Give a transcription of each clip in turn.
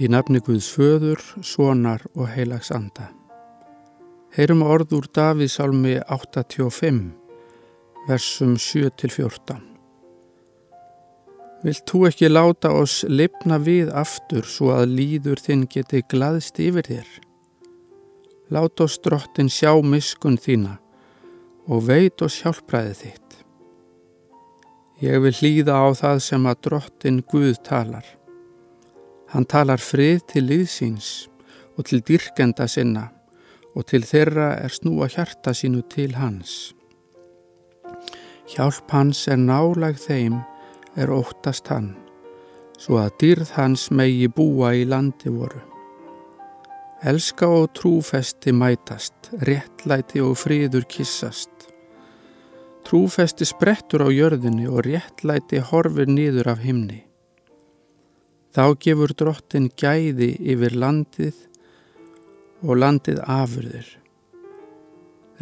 Í nafni Guðs föður, sonar og heilags anda. Heyrum orð úr Davíðsálmi 85, versum 7-14. Vilt þú ekki láta oss lifna við aftur svo að líður þinn geti glaðst yfir þér? Lát oss drottin sjá miskun þína og veit oss hjálpræði þitt. Ég vil hlýða á það sem að drottin Guð talar. Hann talar frið til liðsins og til dyrkenda sinna og til þeirra er snúa hjarta sínu til hans. Hjálp hans er nálag þeim er óttast hann, svo að dyrð hans megi búa í landi voru. Elska og trúfesti mætast, réttlæti og fríður kissast. Trúfesti sprettur á jörðinni og réttlæti horfir nýður af himni. Þá gefur drottin gæði yfir landið og landið afurðir.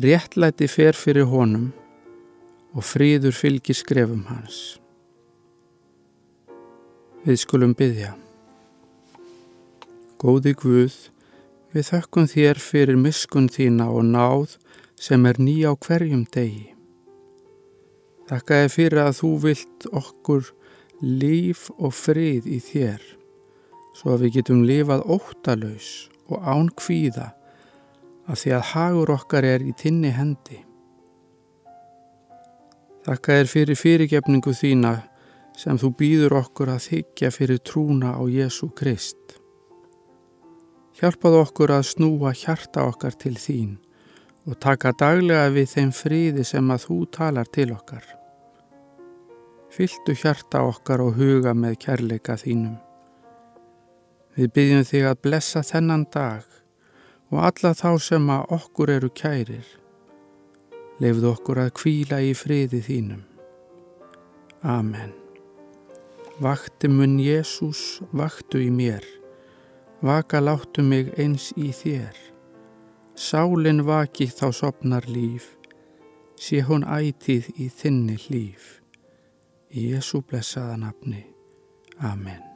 Réttlæti fer fyrir honum og fríður fylgir skrefum hans. Við skulum byggja. Góði Guð, við þökkum þér fyrir miskun þína og náð sem er ný á hverjum degi. Þakka ég fyrir að þú vilt okkur líf og frið í þér svo að við getum lifað óttalauðs og án kvíða af því að hagur okkar er í tinni hendi. Þakka er fyrir fyrirgefningu þína sem þú býður okkur að þykja fyrir trúna á Jésu Krist. Hjálpað okkur að snúa hjarta okkar til þín og taka daglega við þeim fríði sem að þú talar til okkar. Fyltu hjarta okkar og huga með kærleika þínum. Við byggjum þig að blessa þennan dag og alla þá sem að okkur eru kærir. Lefðu okkur að kvíla í friði þínum. Amen. Vakti mun Jésús, vaktu í mér. Vaka láttu mig eins í þér. Sálinn vaki þá sopnar líf. Sé hún ætið í þinni líf. Í Jésu blessaða nafni. Amen.